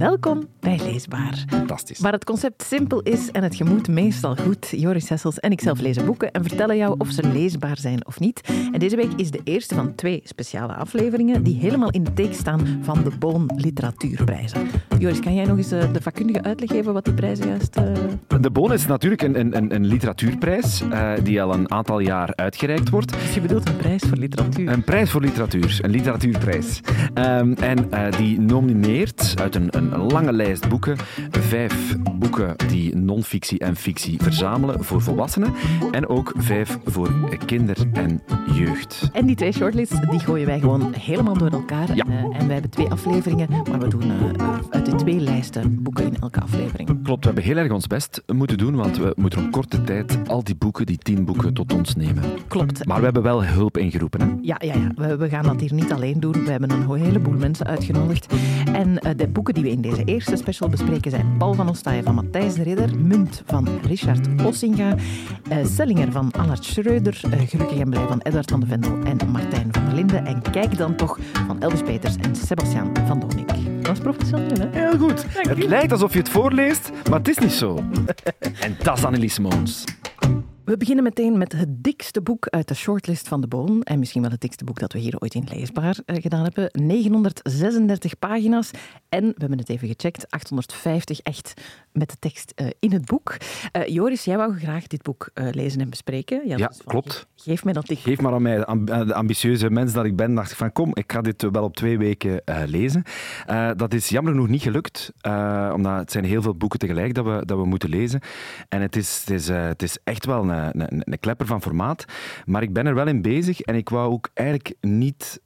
Welkom bij Leesbaar. Fantastisch. Waar het concept simpel is en het gemoed meestal goed. Joris Sessels en ikzelf lezen boeken en vertellen jou of ze leesbaar zijn of niet. En deze week is de eerste van twee speciale afleveringen die helemaal in de teken staan van de Boon Literatuurprijzen. Joris, kan jij nog eens eh, de vakkundige uitleg geven wat die prijzen juist... Uh... De Boon is natuurlijk een, een, een literatuurprijs uh, die al een aantal jaar uitgereikt wordt. Dus je bedoelt een prijs voor literatuur? Een prijs voor literatuur, een literatuurprijs. Um, en die nomineert uit een, een lange lijst boeken vijf boeken die non-fictie en fictie verzamelen voor volwassenen en ook vijf voor kinder en jeugd. En die twee shortlists die gooien wij gewoon helemaal door elkaar. Ja. En, uh, en wij hebben twee afleveringen, maar we doen uh, uit de twee lijsten boeken in elke aflevering. Klopt, we hebben heel erg ons best moeten doen, want we moeten op korte tijd al die boeken, die tien boeken, tot ons nemen. Klopt. Maar we hebben wel hulp ingeroepen. Hè? Ja, ja, ja. We, we, gaan dat hier niet alleen doen. We hebben een heleboel mensen uitgenodigd. En uh, de boeken die we in deze eerste special bespreken zijn Paul van Ostaaien van Matthijs de Ridder, Munt van Richard Ossinga, Sellinger van Allard Schreuder, Gelukkig en Blij van Edward van de Vendel en Martijn van der Linden. En Kijk dan toch van Elvis Peters en Sebastiaan van Donik. Dat is professioneel, hè? Heel goed. Het lijkt alsof je het voorleest, maar het is niet zo. en dat is Annelies Moons. We beginnen meteen met het dikste boek uit de shortlist van de Boon. En misschien wel het dikste boek dat we hier ooit in leesbaar gedaan hebben. 936 pagina's. En, we hebben het even gecheckt, 850 echt met de tekst uh, in het boek. Uh, Joris, jij wou graag dit boek uh, lezen en bespreken. Ja, dus van, klopt. Geef mij dat licht. Geef maar aan mij, de ambitieuze mens dat ik ben, dacht ik van kom, ik ga dit wel op twee weken lezen. dat is jammer genoeg niet gelukt, omdat het zijn heel veel boeken tegelijk dat we, dat we moeten lezen. En het is, het is, het is echt wel een, een, een, klepper van formaat. Maar ik ben er wel in bezig en ik wou ook eigenlijk niet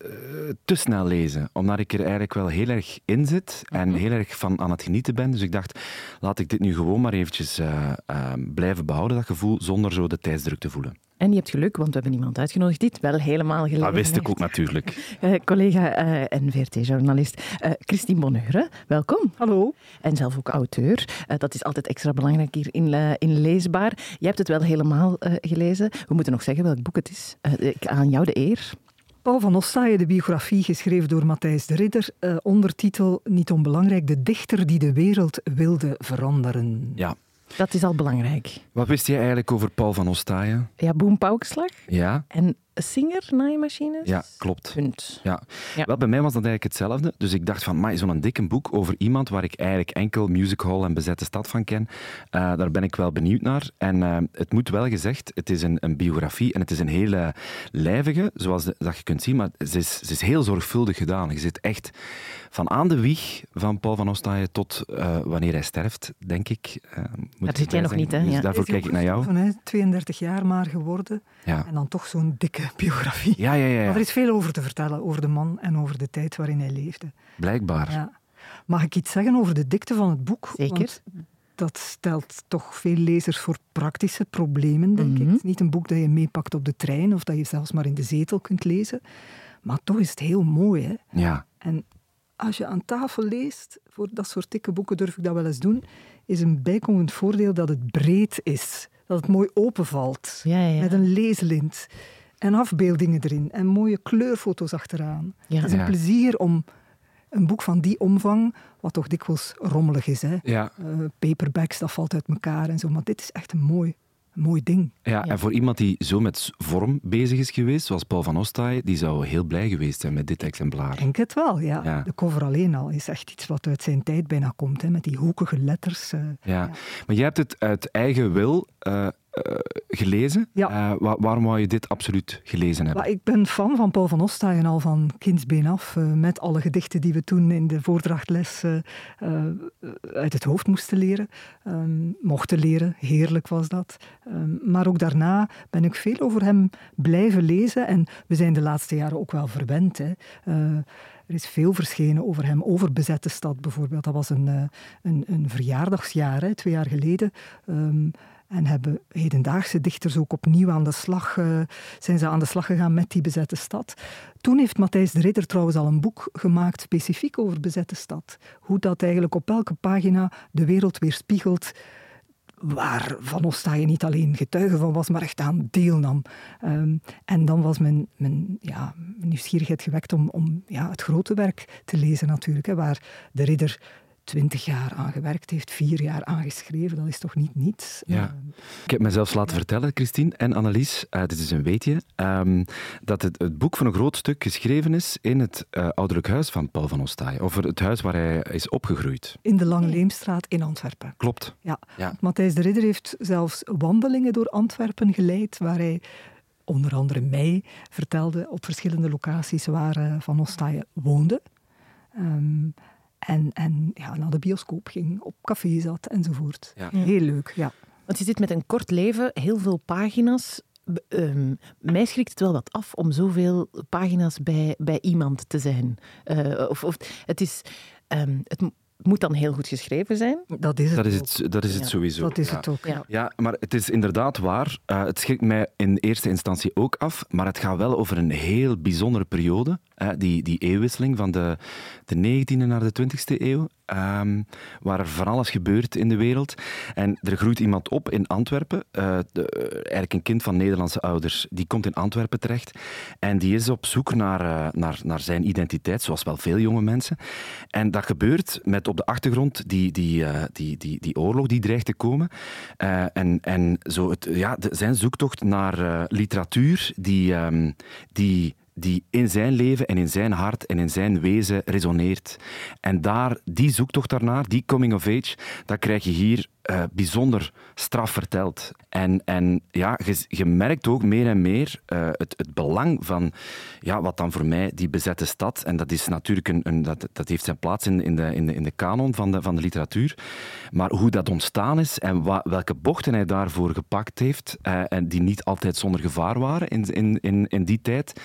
te snel lezen. Omdat ik er eigenlijk wel heel erg in zit en heel erg van aan het genieten ben. Dus ik dacht, laat ik dit nu gewoon maar eventjes uh, uh, blijven behouden, dat gevoel, zonder zo de tijdsdruk te voelen. En je hebt geluk, want we hebben iemand uitgenodigd die het wel helemaal gelezen Dat wist ik ook natuurlijk. Uh, collega uh, en VRT-journalist uh, Christine Bonheure, welkom. Hallo. En zelf ook auteur. dat is altijd extra belangrijk hier in, in Leesbaar. Je hebt het wel helemaal gelezen. We moeten nog zeggen welk boek het is. ik aan jou de eer. Paul van Ostaaien, de biografie geschreven door Matthijs de Ridder. ondertitel, niet onbelangrijk, De dichter die de wereld wilde veranderen. Ja. Dat is al belangrijk. Wat wist jij eigenlijk over Paul van Ostaaien? Ja, boempaukslag. Ja. En Singer, naaimachines. Ja, klopt. Punt. Ja. ja. Wel, bij mij was dat eigenlijk hetzelfde. Dus ik dacht van, maar zo'n dikke boek over iemand waar ik eigenlijk enkel Music Hall en Bezette Stad van ken, uh, daar ben ik wel benieuwd naar. En uh, het moet wel gezegd, het is een, een, biografie en het is een hele lijvige, zoals de, dat je kunt zien, maar ze is, ze is heel zorgvuldig gedaan. Je zit echt van aan de wieg van Paul van Ostaaien tot uh, wanneer hij sterft, denk ik. dat zit jij nog niet, hè? Dus ja. daarvoor kijk ik naar jou. Van, hè, 32 jaar maar geworden. Ja. En dan toch zo'n dikke biografie. Ja, ja, ja, ja. Maar er is veel over te vertellen, over de man en over de tijd waarin hij leefde. Blijkbaar. Ja. Mag ik iets zeggen over de dikte van het boek? Zeker. Want dat stelt toch veel lezers voor praktische problemen, denk Mhm. ik. Het is niet een boek dat je meepakt op de trein of dat je zelfs maar in de zetel kunt lezen. Maar toch is het heel mooi. Hè? Ja. En als je aan tafel leest, voor dat soort dikke boeken durf ik dat wel eens doen, is een bijkomend voordeel dat het breed is. Dat het mooi openvalt. Ja, ja, ja. Met een leeslint. En afbeeldingen erin. En mooie kleurfoto's achteraan. Ja. Het is een Ja. plezier om een boek van die omvang, wat toch dikwijls rommelig is. Hè? Ja. Uh, paperbacks, dat valt uit elkaar en zo. Maar dit is echt een mooi, een mooi ding. Ja, Ja. en voor iemand die zo met vorm bezig is geweest, zoals Paul van Ostaaien, die zou heel blij geweest zijn met dit exemplaar. Ik denk het wel, ja. Ja. De cover alleen al is echt iets wat uit zijn tijd bijna komt. Hè? Met die hoekige letters. uh, Ja. Maar jij hebt het uit eigen wil uh, uh, gelezen. Ja. Uh, wa waarom wou je dit absoluut gelezen hebben? Ik ben fan van Paul van Ostaaien al van kindsbeen af. Uh, met alle gedichten die we toen in de voordrachtles uit het hoofd moesten leren. Um, mochten leren. Heerlijk was dat. Um, maar ook daarna ben ik veel over hem blijven lezen. En we zijn de laatste jaren ook wel verwend. Hè. Er is veel verschenen over hem, over Bezette Stad bijvoorbeeld. Dat was een, een, een verjaardagsjaar, hè, twee jaar geleden. Um, en hebben hedendaagse dichters ook opnieuw aan de slag, uh, zijn ze aan de slag gegaan met die bezette stad. Toen heeft Matthijs de Ridder trouwens al een boek gemaakt specifiek over bezette stad. Hoe dat eigenlijk op elke pagina de wereld weerspiegelt waar Van Ostaaien niet alleen getuige van was, maar echt aan deelnam. Um, en dan was mijn, mijn, ja, mijn nieuwsgierigheid gewekt om, om ja, het grote werk te lezen natuurlijk, hè, waar de ridder twintig jaar aan gewerkt heeft, vier jaar aan geschreven. Dat is toch niet niets? Ja. Ehm, Ik heb mezelf laten vertellen, Christine en Annelies, uh, dit is een weetje, um, dat het, het, boek voor een groot stuk geschreven is in het uh, ouderlijk huis van Paul van Ostaaien. Of het huis waar hij is opgegroeid. In de Lange Leemstraat in Antwerpen. Klopt. Ja. ja. Matthijs de Ridder heeft zelfs wandelingen door Antwerpen geleid, waar hij onder andere mij vertelde op verschillende locaties waar uh, Van Ostaaien woonde. Um, en, en ja, naar de bioscoop ging, op café zat enzovoort. Ja. Heel leuk, ja. Want je zit met een kort leven, heel veel pagina's. Um, mij schrikt het wel wat af om zoveel pagina's bij, bij iemand te zijn. Uh, of, of, het is... Um, het moet dan heel goed geschreven zijn. Dat is het, dat is het, dat is het ja. sowieso. Dat is ja. het ook. Ja. ja, maar het is inderdaad waar. Uh, het schrikt mij in eerste instantie ook af, maar het gaat wel over een heel bijzondere periode. Uh, die, die eeuwwisseling van de, de 19e naar de 20e eeuw. Um, waar er van alles gebeurt in de wereld. En er groeit iemand op in Antwerpen. Uh, de, eigenlijk een kind van Nederlandse ouders. Die komt in Antwerpen terecht. En die is op zoek naar, uh, naar, naar zijn identiteit, zoals wel veel jonge mensen. En dat gebeurt met op de achtergrond die, die, uh, die, die, die oorlog die dreigt te komen. En en zo het, ja, zijn zoektocht naar literatuur die, um, die die in zijn leven en in zijn hart en in zijn wezen resoneert. En daar, die zoektocht daarnaar, die coming of age, dat krijg je hier uh, bijzonder straf verteld. En, en ja, je, merkt ook meer en meer uh, het, het belang van ja, wat dan voor mij die bezette stad, en dat is natuurlijk een, een dat, dat heeft zijn plaats in, in, de, in, de, in de kanon van de, van de literatuur, maar hoe dat ontstaan is en welke bochten hij daarvoor gepakt heeft, uh, en die niet altijd zonder gevaar waren in, in, in, in die tijd,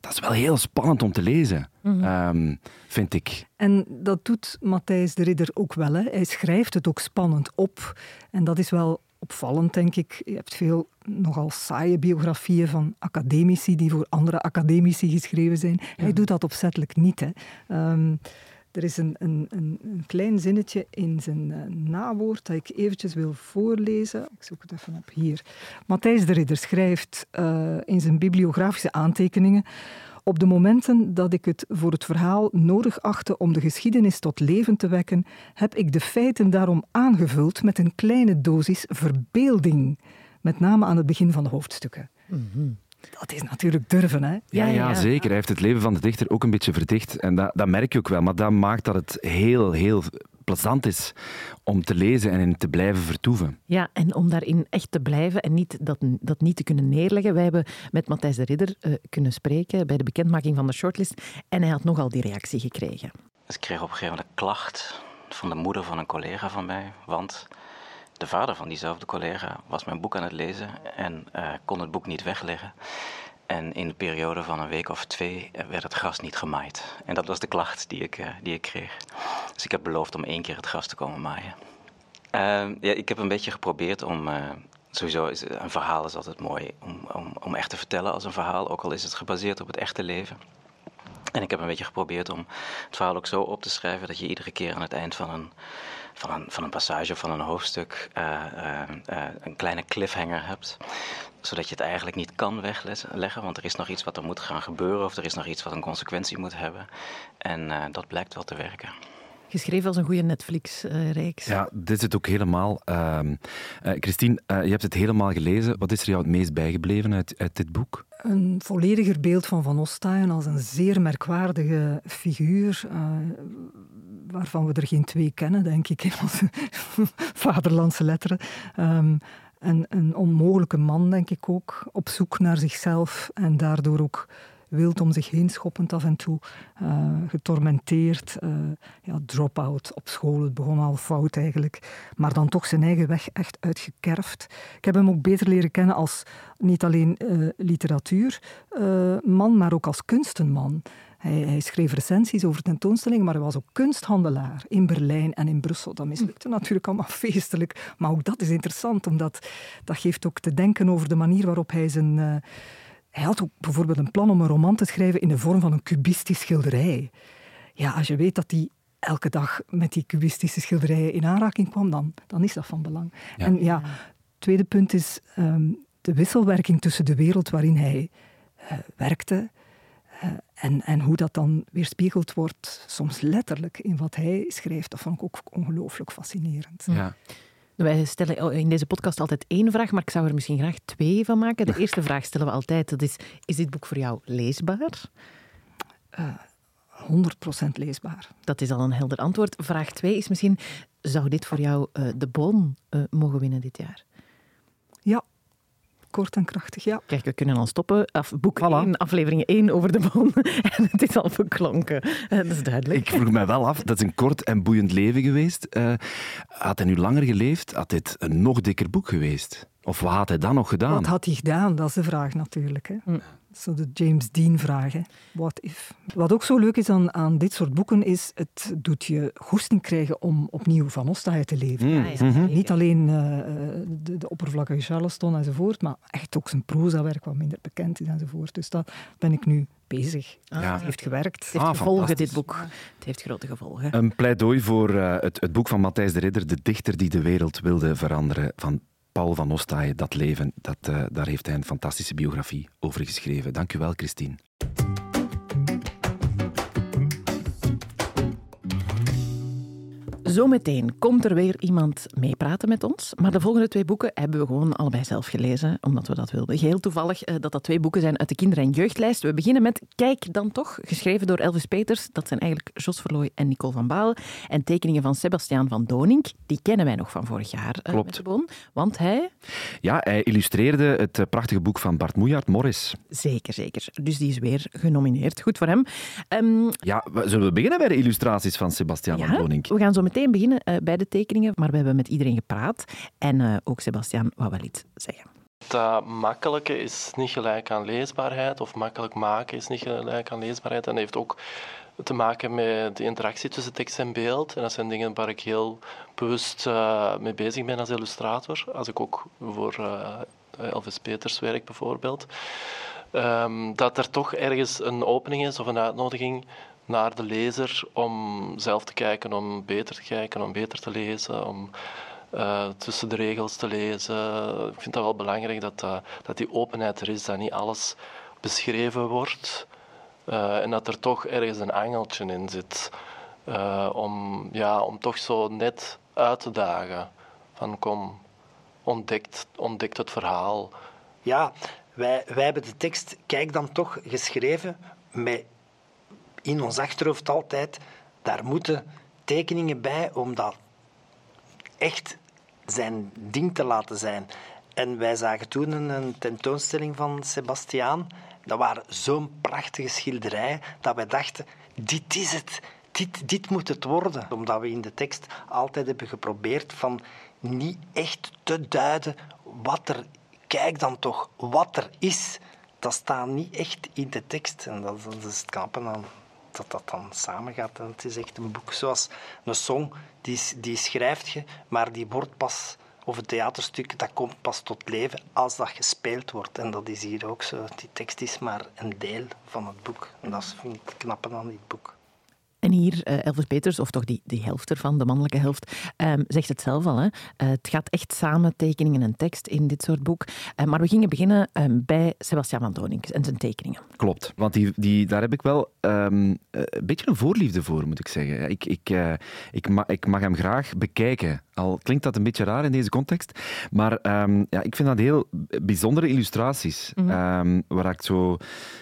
dat is wel heel spannend om te lezen, mm -hmm. um, vind ik. En dat doet Matthijs de Ridder ook wel. Hè. Hij schrijft het ook spannend op. En dat is wel opvallend, denk ik. Je hebt veel nogal saaie biografieën van academici die voor andere academici geschreven zijn. Ja. Hij doet dat opzettelijk niet. Hè. Um, er is een, een, een, klein zinnetje in zijn uh, nawoord dat ik eventjes wil voorlezen. Ik zoek het even op hier. Matthijs de Ridder schrijft uh, in zijn bibliografische aantekeningen... Op de momenten dat ik het voor het verhaal nodig achtte om de geschiedenis tot leven te wekken, heb ik de feiten daarom aangevuld met een kleine dosis verbeelding. Met name aan het begin van de hoofdstukken. Mm. Dat is natuurlijk durven, hè? Ja, ja, ja, zeker. Hij heeft het leven van de dichter ook een beetje verdicht. En dat, dat merk je ook wel. Maar dat maakt dat het heel, heel plezant is om te lezen en in te blijven vertoeven. Ja, en om daarin echt te blijven en niet dat, dat niet te kunnen neerleggen. Wij hebben met Matthijs de Ridder uh, kunnen spreken bij de bekendmaking van de shortlist. En hij had nogal die reactie gekregen. Dus ik kreeg op een gegeven moment een klacht van de moeder van een collega van mij. Want de vader van diezelfde collega was mijn boek aan het lezen en uh, kon het boek niet wegleggen. En in de periode van een week of twee werd het gras niet gemaaid. En dat was de klacht die ik, uh, die ik kreeg. Dus ik heb beloofd om één keer het gras te komen maaien. Uh, ja, ik heb een beetje geprobeerd om. Sowieso is een verhaal is altijd mooi om, om, om echt te vertellen als een verhaal, ook al is het gebaseerd op het echte leven. En ik heb een beetje geprobeerd om het verhaal ook zo op te schrijven dat je iedere keer aan het eind van een, van een, van een passage of van een hoofdstuk uh, uh, uh, een kleine cliffhanger hebt. Zodat je het eigenlijk niet kan wegleggen, want er is nog iets wat er moet gaan gebeuren of er is nog iets wat een consequentie moet hebben. En dat blijkt wel te werken. Geschreven als een goede Netflix-reeks. Ja, dit is het ook helemaal. Uh, Christine, uh, je hebt het helemaal gelezen. Wat is er jou het meest bijgebleven uit, uit dit boek? Een vollediger beeld van Van Ostaaien als een zeer merkwaardige figuur, uh, waarvan we er geen twee kennen, denk ik, in onze vaderlandse letteren. Um, en een onmogelijke man, denk ik ook, op zoek naar zichzelf en daardoor ook wild om zich heen schoppend af en toe, uh, getormenteerd, uh, ja, drop-out op school. Het begon al fout eigenlijk, maar dan toch zijn eigen weg echt uitgekerfd. Ik heb hem ook beter leren kennen als niet alleen uh, literatuurman, maar ook als kunstenman. Hij, hij, schreef recensies over tentoonstellingen, maar hij was ook kunsthandelaar in Berlijn en in Brussel. Dat mislukte natuurlijk allemaal feestelijk, maar ook dat is interessant, omdat dat geeft ook te denken over de manier waarop hij zijn... Hij had ook bijvoorbeeld een plan om een roman te schrijven in de vorm van een cubistisch schilderij. Ja, als je weet dat hij elke dag met die cubistische schilderijen in aanraking kwam, dan, dan is dat van belang. Ja. En ja, het tweede punt is um, de wisselwerking tussen de wereld waarin hij uh, werkte, en, en hoe dat dan weerspiegeld wordt, soms letterlijk in wat hij schrijft, dat vond ik ook ongelooflijk fascinerend. Ja. Wij stellen in deze podcast altijd één vraag, maar ik zou er misschien graag twee van maken. De eerste vraag stellen we altijd, dat is, is dit boek voor jou leesbaar? Uh, 100% leesbaar. Dat is al een helder antwoord. Vraag 2 is misschien, zou dit voor jou uh, de Bon uh, mogen winnen dit jaar? Ja, kort en krachtig, ja. Kijk, we kunnen al stoppen. Af, boek voilà. 1, aflevering 1 over de Bon. en het is al verklonken. Uh, dat is duidelijk. Ik vroeg mij wel af, dat is een kort en boeiend leven geweest. had hij nu langer geleefd, had dit een nog dikker boek geweest? Of wat had hij dan nog gedaan? Wat had hij gedaan? Dat is de vraag natuurlijk. Hè. Mm. Zo de James Dean-vraag. What if? Wat ook zo leuk is aan, aan dit soort boeken, is het doet je goesting krijgen om opnieuw van Ostahe te leven. Mm. Ah, ja, mm -hmm. Niet alleen uh, de, de oppervlakkige Charleston enzovoort, maar echt ook zijn prozawerk wat minder bekend is enzovoort. Dus dat ben ik nu bezig. Ah, ja. Het heeft gewerkt. Het heeft ah, gevolgen, dit boek. Het heeft grote gevolgen. Een pleidooi voor uh, het, het boek van Matthijs de Ridder, De dichter die de wereld wilde veranderen, van Paul van Ostaaien, dat leven, dat, uh, daar heeft hij een fantastische biografie over geschreven. Dank u wel, Christine. Zometeen komt er weer iemand meepraten met ons. Maar de volgende twee boeken hebben we gewoon allebei zelf gelezen, omdat we dat wilden. Heel toevallig uh, dat dat twee boeken zijn uit de kinder- en jeugdlijst. We beginnen met Kijk dan toch, geschreven door Elvis Peters. Dat zijn eigenlijk Jos Verlooy en Nicole van Baal. En tekeningen van Sebastiaan van Donink. Die kennen wij nog van vorig jaar. Uh, Klopt. Bon, want hij... Ja, hij illustreerde het eh, prachtige boek van Bart Moejaert, Morris. Zeker, zeker. Dus die is weer genomineerd. Goed voor hem. Um, ja, zullen we beginnen bij de illustraties van Sebastiaan ja, van Donink? we gaan zo meteen beginnen uh, bij de tekeningen, maar we hebben met iedereen gepraat. En uh, ook Sebastian wou wel iets zeggen. Dat makkelijke is niet gelijk aan leesbaarheid, of makkelijk maken is niet gelijk aan leesbaarheid. En heeft ook te maken met de interactie tussen tekst en beeld. En dat zijn dingen waar ik heel bewust uh, mee bezig ben als illustrator. Als ik ook voor Elvis Peters werk bijvoorbeeld. Um, dat er toch ergens een opening is of een uitnodiging naar de lezer om zelf te kijken, om beter te kijken, om beter te lezen, om uh, tussen de regels te lezen. Ik vind dat wel belangrijk dat, uh, dat die openheid er is, dat niet alles beschreven wordt uh, en dat er toch ergens een angeltje in zit om, ja, om toch zo net uit te dagen van kom, ontdekt, ontdekt het verhaal. Ja, wij, wij hebben de tekst Kijk dan toch geschreven met in ons achterhoofd altijd, daar moeten tekeningen bij om dat echt zijn ding te laten zijn. En wij zagen toen een tentoonstelling van Sebastiaan. Dat waren zo'n prachtige schilderijen dat wij dachten, dit is het. Dit, dit moet het worden. Omdat we in de tekst altijd hebben geprobeerd van niet echt te duiden wat er... Kijk dan toch, wat er is. Dat staat niet echt in de tekst. En dat, dat is het knappe aan, dat dat dan samengaat. En het is echt een boek zoals een song, die, die schrijft je, maar die wordt pas, of een theaterstuk, dat komt pas tot leven als dat gespeeld wordt. En dat is hier ook zo. Die tekst is maar een deel van het boek. En dat vind ik knappen aan dit boek. En hier, uh, Elvis Peters, of toch die, die helft ervan, de mannelijke helft, um, zegt het zelf al. Hè? Uh, het gaat echt samen, tekeningen en tekst in dit soort boek. Uh, maar we gingen beginnen um, bij Sebastian van Donink en zijn tekeningen. Klopt, want die, die, daar heb ik wel um, een beetje een voorliefde voor, moet ik zeggen. Ik, ik, ik, ma ik mag hem graag bekijken. Al klinkt dat een beetje raar in deze context, maar ja, ik vind dat heel bijzondere illustraties. Mm -hmm. waar ik zo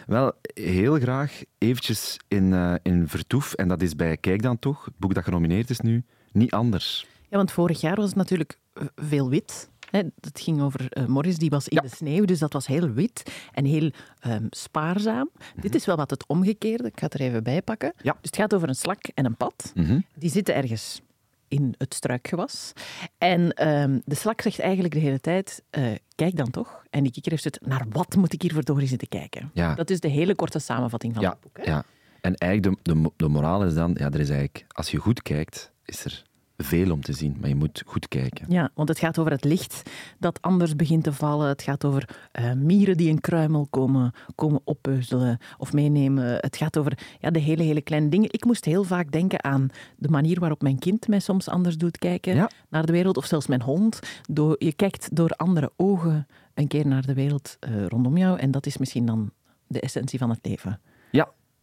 wel heel graag eventjes in, in vertoef. En dat is bij Kijk dan toch, het boek dat genomineerd is nu, niet anders. Ja, want vorig jaar was het natuurlijk veel wit. Het ging over uh, Morris, die was in ja. de sneeuw, dus dat was heel wit en heel um, spaarzaam. Mm -hmm. Dit is wel wat het omgekeerde. Ik ga het er even bij pakken. Ja. Dus het gaat over een slak en een pad. Mm -hmm. Die zitten ergens in het struikgewas. En um, de slak zegt eigenlijk de hele tijd, uh, kijk dan toch. En die kikker heeft het, naar wat moet ik hier verdorie zitten kijken? Ja. Dat is de hele korte samenvatting van ja. het boek. Hè? Ja. En eigenlijk de, de, de moraal is dan, ja, er is eigenlijk, als je goed kijkt, is er veel om te zien, maar je moet goed kijken. Ja, want het gaat over het licht dat anders begint te vallen. Het gaat over uh, mieren die een kruimel komen, komen oppeuzelen of meenemen. Het gaat over ja, de hele, hele kleine dingen. Ik moest heel vaak denken aan de manier waarop mijn kind mij soms anders doet kijken ja. naar de wereld. Of zelfs mijn hond. Door, je kijkt door andere ogen een keer naar de wereld uh, rondom jou. En dat is misschien dan de essentie van het leven.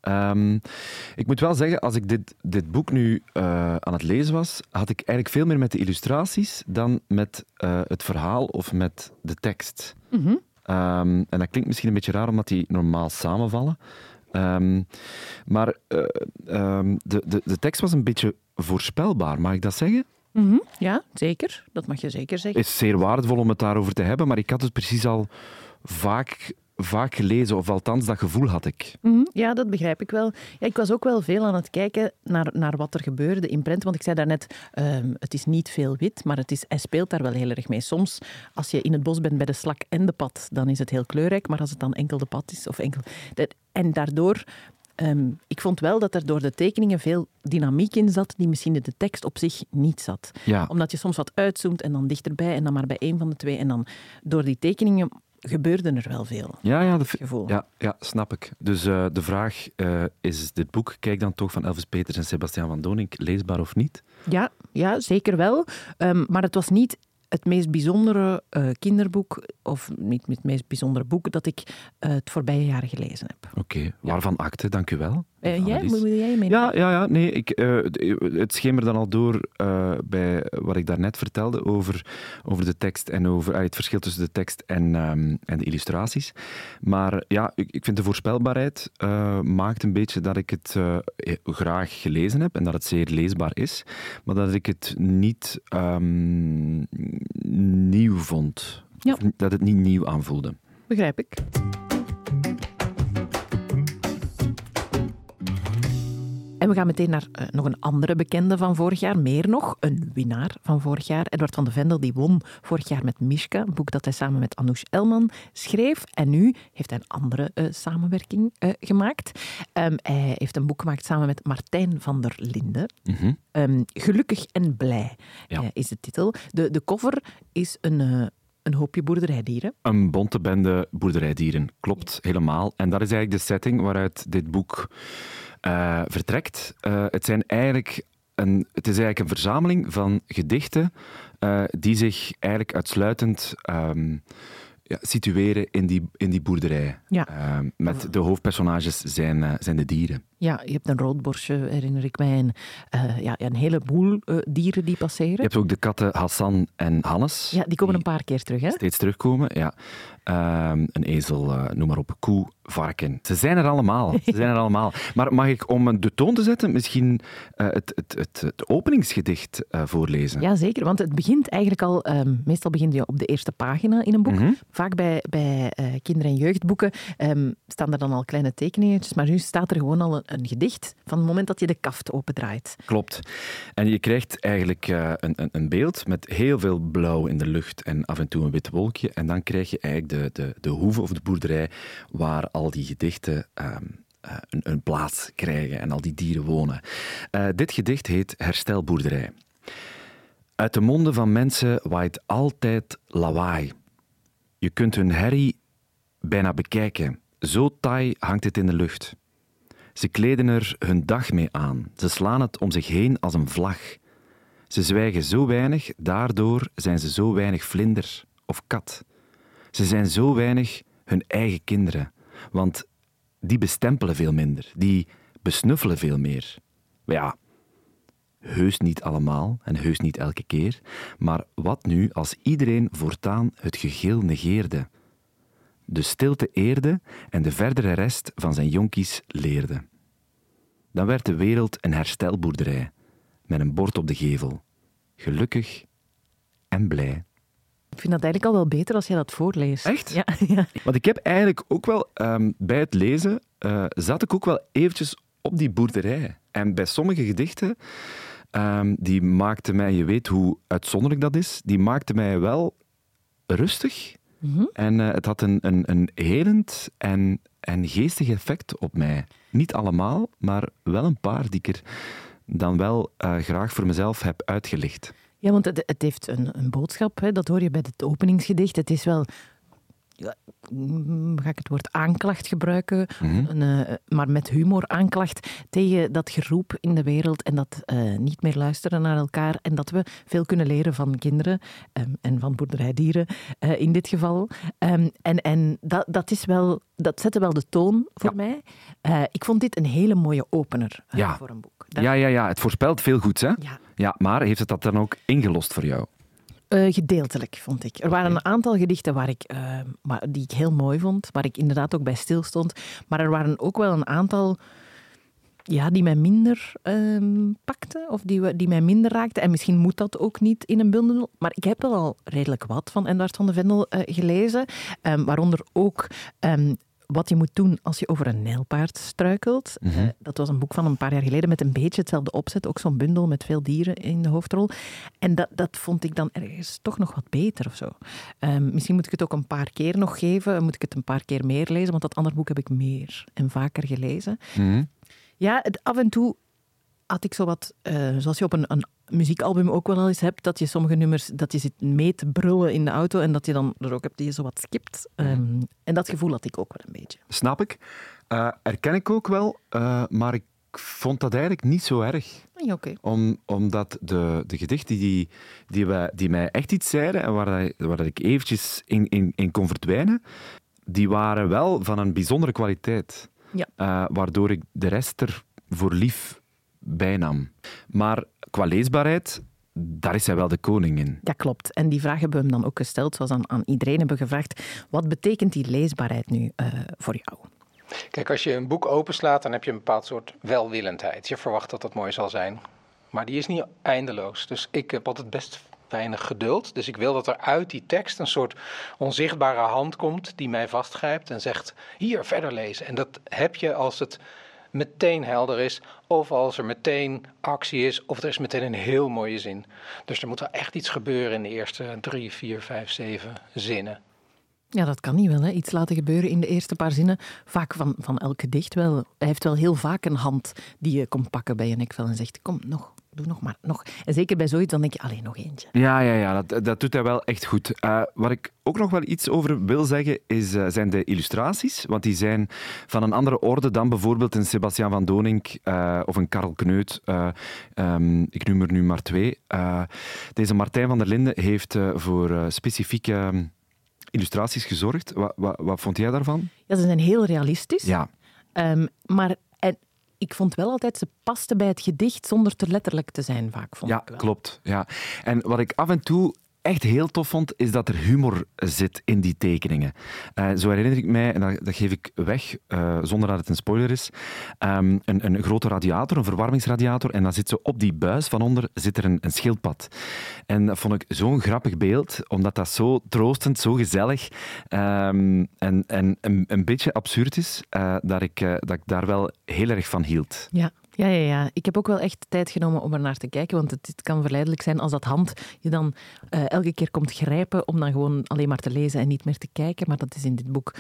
Ehm, ik moet wel zeggen, als ik dit, dit boek nu uh, aan het lezen was, had ik eigenlijk veel meer met de illustraties dan met uh, het verhaal of met de tekst. Mhm. Um, en dat klinkt misschien een beetje raar, omdat die normaal samenvallen. Um, maar uh, um, de, de, de tekst was een beetje voorspelbaar, mag ik dat zeggen? Mm -hmm. Ja, zeker. Dat mag je zeker zeggen. Het is zeer waardevol om het daarover te hebben, maar ik had het precies al vaak vaak gelezen, of althans dat gevoel had ik. Mm -hmm. Ja, dat begrijp ik wel. Ja, ik was ook wel veel aan het kijken naar, naar wat er gebeurde in prent. Want ik zei daarnet, um, het is niet veel wit, maar het is, hij speelt daar wel heel erg mee. Soms, als je in het bos bent bij de slak en de pad, dan is het heel kleurrijk. Maar als het dan enkel de pad is, of enkel... En daardoor... Um, ik vond wel dat er door de tekeningen veel dynamiek in zat die misschien in de tekst op zich niet zat. Ja. Omdat je soms wat uitzoomt en dan dichterbij en dan maar bij één van de twee. En dan door die tekeningen gebeurde er wel veel. Ja, ja, dat gevoel. Ja, ja, snap ik. Dus uh, de vraag uh, is dit boek, kijk dan toch van Elvis Peters en Sebastiaan van Donink, leesbaar of niet? Ja, ja zeker wel. Um, maar het was niet het meest bijzondere uh, kinderboek, of niet het meest bijzondere boek, dat ik het voorbije jaren gelezen heb. Oké, okay. waarvan akte, dank u wel. Uh, jij? Moet jij mee? Ja, ja, ja nee, ik, uh, het schemerde dan al door uh, bij wat ik daarnet vertelde over, over de tekst en over het verschil tussen de tekst en, um, en de illustraties. Maar ja, ik, ik vind de voorspelbaarheid maakt een beetje dat ik het graag gelezen heb en dat het zeer leesbaar is, maar dat ik het niet um, nieuw vond. Ja. Dat het niet nieuw aanvoelde. Begrijp ik. En we gaan meteen naar uh, nog een andere bekende van vorig jaar. Meer nog, een winnaar van vorig jaar. Edward van de Vendel, die won vorig jaar met Mishka. Een boek dat hij samen met Anoush Elman schreef. En nu heeft hij een andere uh, samenwerking uh, gemaakt. Um, hij heeft een boek gemaakt samen met Martijn van der Linden. Mm -hmm. um, Gelukkig en blij ja. is de titel. De, de cover is een een hoopje boerderijdieren. Een bonte bende boerderijdieren, klopt ja. helemaal. En dat is eigenlijk de setting waaruit dit boek uh, vertrekt. Uh, het, zijn eigenlijk een, het is eigenlijk een verzameling van gedichten uh, die zich eigenlijk uitsluitend um, ja, situeren in die, in die boerderij. Ja. met de hoofdpersonages zijn, zijn de dieren. Ja, je hebt een roodborstje, herinner ik mij. En, uh, ja, een heleboel uh, dieren die passeren. Je hebt ook de katten Hassan en Hannes. Ja, die komen die een paar keer terug, hè? Steeds terugkomen, ja. Uh, een ezel, noem maar op, koe, varken. Ze zijn er allemaal. Ze zijn er allemaal. Maar mag ik om de toon te zetten misschien uh, het, het, het, het, openingsgedicht voorlezen? Ja, zeker. Want het begint eigenlijk al... Um, meestal begint je op de eerste pagina in een boek. Mm -hmm. Vaak bij, bij kinder- en jeugdboeken um, staan er dan al kleine tekeningetjes. Maar nu staat er gewoon al een, een gedicht van het moment dat je de kaft opendraait. Klopt. En je krijgt eigenlijk een, een, een, beeld met heel veel blauw in de lucht en af en toe een wit wolkje. En dan krijg je eigenlijk de, de, de hoeve of de boerderij waar al die gedichten um, uh, een, een, plaats krijgen en al die dieren wonen. Uh, dit gedicht heet Herstelboerderij. Uit de monden van mensen waait altijd lawaai. Je kunt hun herrie bijna bekijken. Zo taai hangt het in de lucht. Ze kleden er hun dag mee aan. Ze slaan het om zich heen als een vlag. Ze zwijgen zo weinig, daardoor zijn ze zo weinig vlinder of kat. Ze zijn zo weinig hun eigen kinderen, want die bestempelen veel minder, die besnuffelen veel meer. Ja, heus niet allemaal en heus niet elke keer, maar wat nu als iedereen voortaan het gegil negeerde? De stilte eerde en de verdere rest van zijn jonkies leerde. Dan werd de wereld een herstelboerderij, met een bord op de gevel. Gelukkig en blij. Ik vind dat eigenlijk al wel beter als jij dat voorleest. Echt? Ja. ja. Want ik heb eigenlijk ook wel, um, bij het lezen, uh, zat ik ook wel eventjes op die boerderij. En bij sommige gedichten, um, die maakten mij, je weet hoe uitzonderlijk dat is, die maakten mij wel rustig. Mm -hmm. En uh, het had een, een, een helend en, en geestig effect op mij. Niet allemaal, maar wel een paar die ik er dan wel uh, graag voor mezelf heb uitgelicht. Ja, want het, het heeft een, een boodschap, hè? dat hoor je bij het openingsgedicht. Het is wel ja, mm, ga ik het woord aanklacht gebruiken, Mhm. een, eh, maar met humor aanklacht tegen dat geroep in de wereld en dat eh, niet meer luisteren naar elkaar en dat we veel kunnen leren van kinderen ehm, en van boerderijdieren eh, in dit geval. Ehm, en en dat, dat, is wel, dat zette wel de toon voor Ja. mij. Ik vond dit een hele mooie opener Ja. voor een boek. Ja, ja, ja, het voorspelt veel goeds, hè? ja. Ja, maar heeft het dat dan ook ingelost voor jou? Eh, gedeeltelijk, vond ik. Er waren een aantal gedichten waar ik, eh, maar, die ik heel mooi vond, waar ik inderdaad ook bij stilstond. Maar er waren ook wel een aantal ja, die mij minder ehm, pakten, of die, die mij minder raakten. En misschien moet dat ook niet in een bundel. Maar ik heb wel al redelijk wat van Edward van de Vendel eh, gelezen. Ehm, waaronder ook ehm, wat je moet doen als je over een nijlpaard struikelt. Mhm. Eh, dat was een boek van een paar jaar geleden met een beetje hetzelfde opzet. Ook zo'n bundel met veel dieren in de hoofdrol. En dat, dat vond ik dan ergens toch nog wat beter of zo. Ehm, misschien moet ik het ook een paar keer nog geven. Moet ik het een paar keer meer lezen, want dat andere boek heb ik meer en vaker gelezen. Mhm. Ja, het, af en toe had ik zo wat, eh, zoals je op een, een muziekalbum ook wel eens hebt, dat je sommige nummers, dat je zit mee te brullen in de auto en dat je dan er ook hebt die je zo wat skipt. Ehm, en dat gevoel had ik ook wel een beetje. Snap ik. Eh herken ik ook wel, eh, maar ik vond dat eigenlijk niet zo erg. Ja, oké. Om, omdat de, de gedichten die, die, wij, die mij echt iets zeiden en waar, dat- waar dat ik eventjes in, in, in kon verdwijnen, die waren wel van een bijzondere kwaliteit. Ja. Eh, waardoor ik de rest er voor lief bijnam. Maar qua leesbaarheid, daar is hij wel de koning in. Ja, klopt. En die vraag hebben we hem dan ook gesteld, zoals aan, aan iedereen hebben gevraagd. Wat betekent die leesbaarheid nu eh, voor jou? Kijk, als je een boek openslaat, dan heb je een bepaald soort welwillendheid. Je verwacht dat dat mooi zal zijn. Maar die is niet eindeloos. Dus ik heb altijd best weinig geduld. Dus ik wil dat er uit die tekst een soort onzichtbare hand komt die mij vastgrijpt en zegt: hier verder lezen. En dat heb je als het meteen helder is, of als er meteen actie is, of er is meteen een heel mooie zin. Dus er moet wel echt iets gebeuren in de eerste drie, vier, vijf, zeven zinnen. Ja, dat kan niet wel. Hè? Iets laten gebeuren in de eerste paar zinnen. Vaak van, van elk gedicht wel. Hij heeft wel heel vaak een hand die je komt pakken bij je nekvel en zegt, kom, nog, doe nog maar, nog. En zeker bij zoiets, dan denk je, alleen nog eentje. Ja, ja, ja dat, dat doet hij wel echt goed. Eh, waar ik ook nog wel iets over wil zeggen, is, eh, zijn de illustraties. Want die zijn van een andere orde dan bijvoorbeeld een Sebastiaan van Donink eh, of een Karel Kneut. Eh, ehm, ik noem er nu maar twee. Deze Martijn van der Linden heeft voor specifieke ehm, illustraties gezorgd. Wat, wat, wat vond jij daarvan? Ja, ze zijn heel realistisch. Ja, Ehm, maar ik vond wel altijd, ze pasten bij het gedicht zonder te letterlijk te zijn, vaak. Vond ja ik wel. klopt. Ja. En wat ik af en toe echt heel tof vond, is dat er humor zit in die tekeningen. Eh, zo herinner ik mij, en dat, geef ik weg eh, zonder dat het een spoiler is, ehm, een, een grote radiator, een verwarmingsradiator, en dan zit zo op die buis van onder zit er een, een schildpad. En dat vond ik zo'n grappig beeld, omdat dat zo troostend, zo gezellig ehm, en, en een, een beetje absurd is, eh, dat, ik, dat ik daar wel heel erg van hield. Ja. Ja, ja, ja. Ik heb ook wel echt tijd genomen om er naar te kijken, want het, het kan verleidelijk zijn als dat hand je dan eh, elke keer komt grijpen om dan gewoon alleen maar te lezen en niet meer te kijken. Maar dat is in dit boek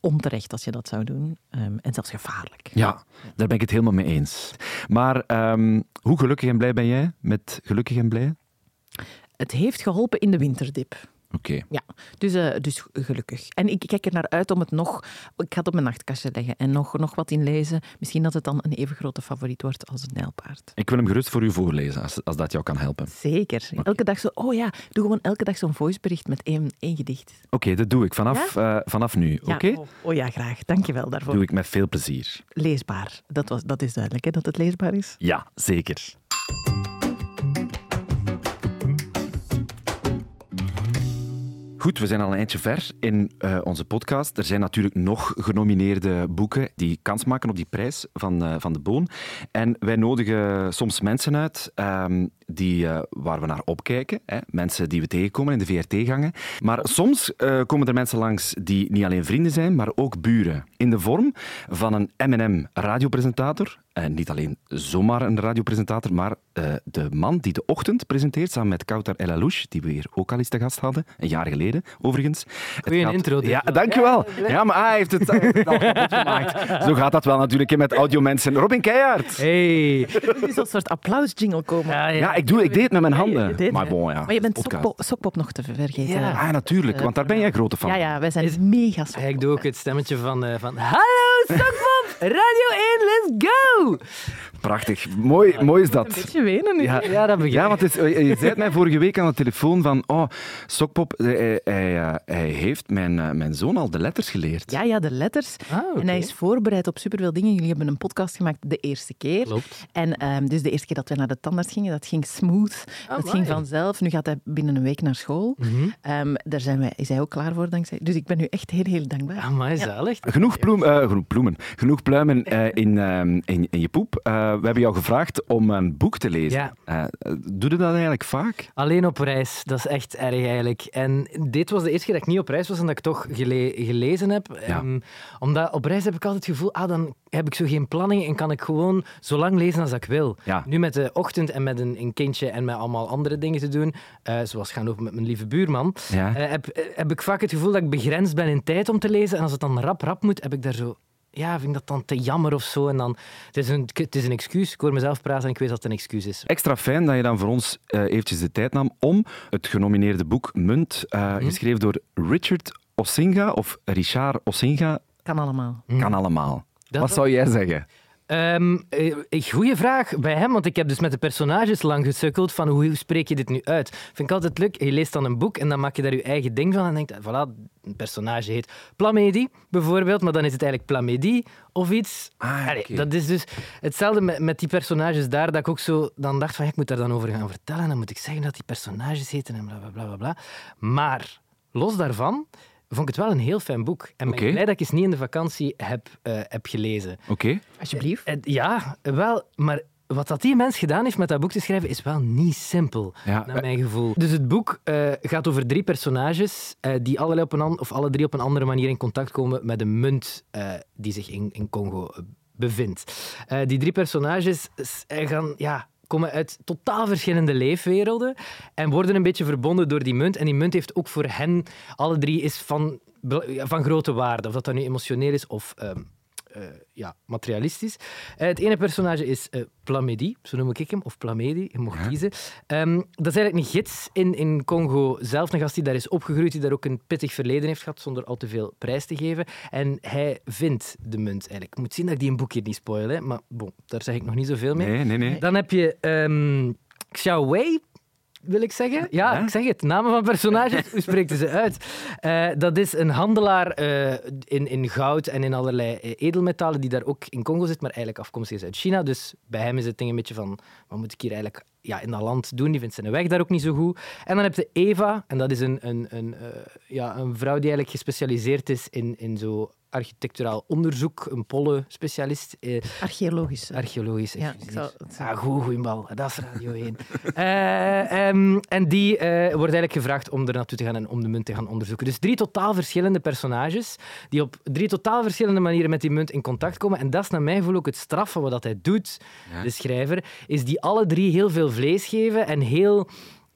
onterecht als je dat zou doen. Ehm, en zelfs gevaarlijk. Ja, daar ben ik het helemaal mee eens. Maar ehm, hoe gelukkig en blij ben jij met gelukkig en blij? Het heeft geholpen in de winterdip. Oké. Ja, dus, eh, dus gelukkig. En ik kijk er naar uit om het nog... Ik ga het op mijn nachtkastje leggen en nog, nog wat in lezen. Misschien dat het dan een even grote favoriet wordt als het nijlpaard. Ik wil hem gerust voor u voorlezen, als, als dat jou kan helpen. Zeker. Elke dag zo... Oh ja, doe gewoon elke dag zo'n voicebericht met één, één gedicht. Oké, dat doe ik vanaf, eh, vanaf nu. Ja, Oké? oh, oh ja, graag. Dank je wel daarvoor. Doe ik met veel plezier. Leesbaar. Dat, was, dat is duidelijk, hè, dat het leesbaar is. Ja, zeker. Goed, we zijn al een eindje ver in eh, onze podcast. Er zijn natuurlijk nog genomineerde boeken die kans maken op die prijs van, eh, van de Boon. En wij nodigen soms mensen uit ehm, die, eh, waar we naar opkijken. Hè? Mensen die we tegenkomen in de VRT-gangen. Maar soms eh, komen er mensen langs die niet alleen vrienden zijn, maar ook buren. In de vorm van een M&M-radiopresentator. En niet alleen zomaar een radiopresentator, maar eh, de man die de ochtend presenteert samen met Kautar El Alouche, die we hier ook al eens te gast hadden, een jaar geleden overigens. Goeie gaat- intro, Ja, wel. dankjewel. Ja, maar hij heeft het, hij heeft het al kapot gemaakt. Zo gaat dat wel natuurlijk met audiomensen. Robin Keijaard. Hey. Er is een soort applausjingle komen. Ja, ja. Ja, ik, doe, ik deed het met mijn Ja, handen. deed, maar bon, ja. Maar je bent. Sokpop, Sokpop nog te vergeten. Ja. Ah, natuurlijk, want daar ben jij grote van. Ja, ja, wij zijn Is- mega Sokpop. Ik doe ook het stemmetje van, eh, van Hallo, Sokpop! Radio 1, let's go! Prachtig. Mooi, mooi is Een dat. beetje wenen nu. Ja, Ja, dat begrijp Ja, ik. want het is, je zei het mij vorige week aan de telefoon van oh, Sokpop, hij, hij, eh, hij heeft mijn, eh, mijn zoon al de letters geleerd. Ja, ja, de letters. Ah. En hij is voorbereid op superveel dingen. Jullie hebben een podcast gemaakt de eerste keer. Klopt. En ehm, dus de eerste keer dat we naar de tandarts gingen, dat ging smooth. dat Amai. ging vanzelf. Nu gaat hij binnen een week naar school. Mhm. Ehm, daar zijn wij, is hij ook klaar voor, dankzij. Dus ik ben nu echt heel, heel dankbaar. Amai, zalig. Genoeg, bloem, eh, genoeg bloemen, genoeg pluimen eh, in, ehm, in, in je poep. We hebben jou gevraagd om een boek te lezen. Ja. Eh, doe je dat eigenlijk vaak? Alleen op reis, dat is echt erg eigenlijk. En dit was de eerste keer dat ik niet op reis was en dat ik toch gele- gelezen heb. Ja. Ehm, omdat op reis heb ik altijd het gevoel, ah, dan heb ik zo geen planning en kan ik gewoon zo lang lezen als ik wil. Ja. Nu met de ochtend en met een, een kindje en met allemaal andere dingen te doen, eh, zoals gaan lopen met mijn lieve buurman, eh, heb, heb ik vaak het gevoel dat ik begrensd ben in tijd om te lezen. En als het dan rap rap moet, heb ik daar zo... Ja, vind ik dat dan te jammer of zo. En dan, het, is een, het is een excuus. Ik hoor mezelf praten en ik weet dat het een excuus is. Extra fijn dat je dan voor ons eh, eventjes de tijd nam om het genomineerde boek Munt, eh, Mhm. geschreven door Richard Ossinga, of Richard Ossinga, Kan allemaal. kan allemaal. Dat Wat zou jij zeggen? Ehm eh, goeie vraag bij hem, want ik heb dus met de personages lang gesukkeld van hoe spreek je dit nu uit. Vind ik altijd leuk. Je leest dan een boek en dan maak je daar je eigen ding van en denkt, voilà, een personage heet Plamedi bijvoorbeeld, maar dan is het eigenlijk Plamedi of iets. Ah, Allee. Dat is dus hetzelfde met, met die personages daar, dat ik ook zo dan dacht van, ja, ik moet daar dan over gaan vertellen en dan moet ik zeggen dat die personages heten en bla bla bla. bla. Maar los daarvan vond ik het wel een heel fijn boek. En ben blij dat ik eens niet in de vakantie heb, eh, heb gelezen. Oké. Alsjeblieft. Eh, Ja, wel, maar wat dat die mens gedaan heeft met dat boek te schrijven, is wel niet simpel, Ja, naar eh, mijn gevoel. Dus het boek eh, gaat over drie personages eh, die allerlei op een an- of alle drie op een andere manier in contact komen met een munt eh, die zich in, in Congo eh, bevindt. Eh, die drie personages eh, gaan, ja, komen uit totaal verschillende leefwerelden en worden een beetje verbonden door die munt. En die munt heeft ook voor hen, alle drie, is van, van grote waarde. Of dat dan nu emotioneel is of ehm, eh, ja, materialistisch. Eh, het ene personage is eh Plamedi, zo noem ik hem, of Plamedi, je mocht kiezen. Ehm, dat is eigenlijk een gids in, in Congo zelf, een gast die daar is opgegroeid, die daar ook een pittig verleden heeft gehad, zonder al te veel prijs te geven. En hij vindt de munt eigenlijk. Ik moet zien dat ik die een boekje niet spoil, hè, maar bon, daar zeg ik nog niet zoveel mee. Nee, nee, nee. Dan heb je ehm Xiao Wei, wil ik zeggen. Ja, ik zeg het. Namen van personages, hoe spreekt ze uit? Eh, dat is een handelaar eh, in, in goud en in allerlei eh, edelmetalen die daar ook in Congo zit, maar eigenlijk afkomstig is uit China. Dus bij hem is het ding een beetje van, wat moet ik hier eigenlijk ja, in dat land doen? Die vindt zijn weg daar ook niet zo goed. En dan heb je Eva, en dat is een, een, een, ja, een vrouw die eigenlijk gespecialiseerd is in, in zo architecturaal onderzoek, een pollenspecialist. eh, Archeologisch. Archeologisch. Ja, ik het Ah, goed, goeie bal. Dat is Radio 1. Eh, ehm, en die eh, wordt eigenlijk gevraagd om er naartoe te gaan en om de munt te gaan onderzoeken. Dus drie totaal verschillende personages die op drie totaal verschillende manieren met die munt in contact komen. En dat is naar mijn gevoel ook het straf van wat dat hij doet, Ja. de schrijver, is die alle drie heel veel vlees geven en heel...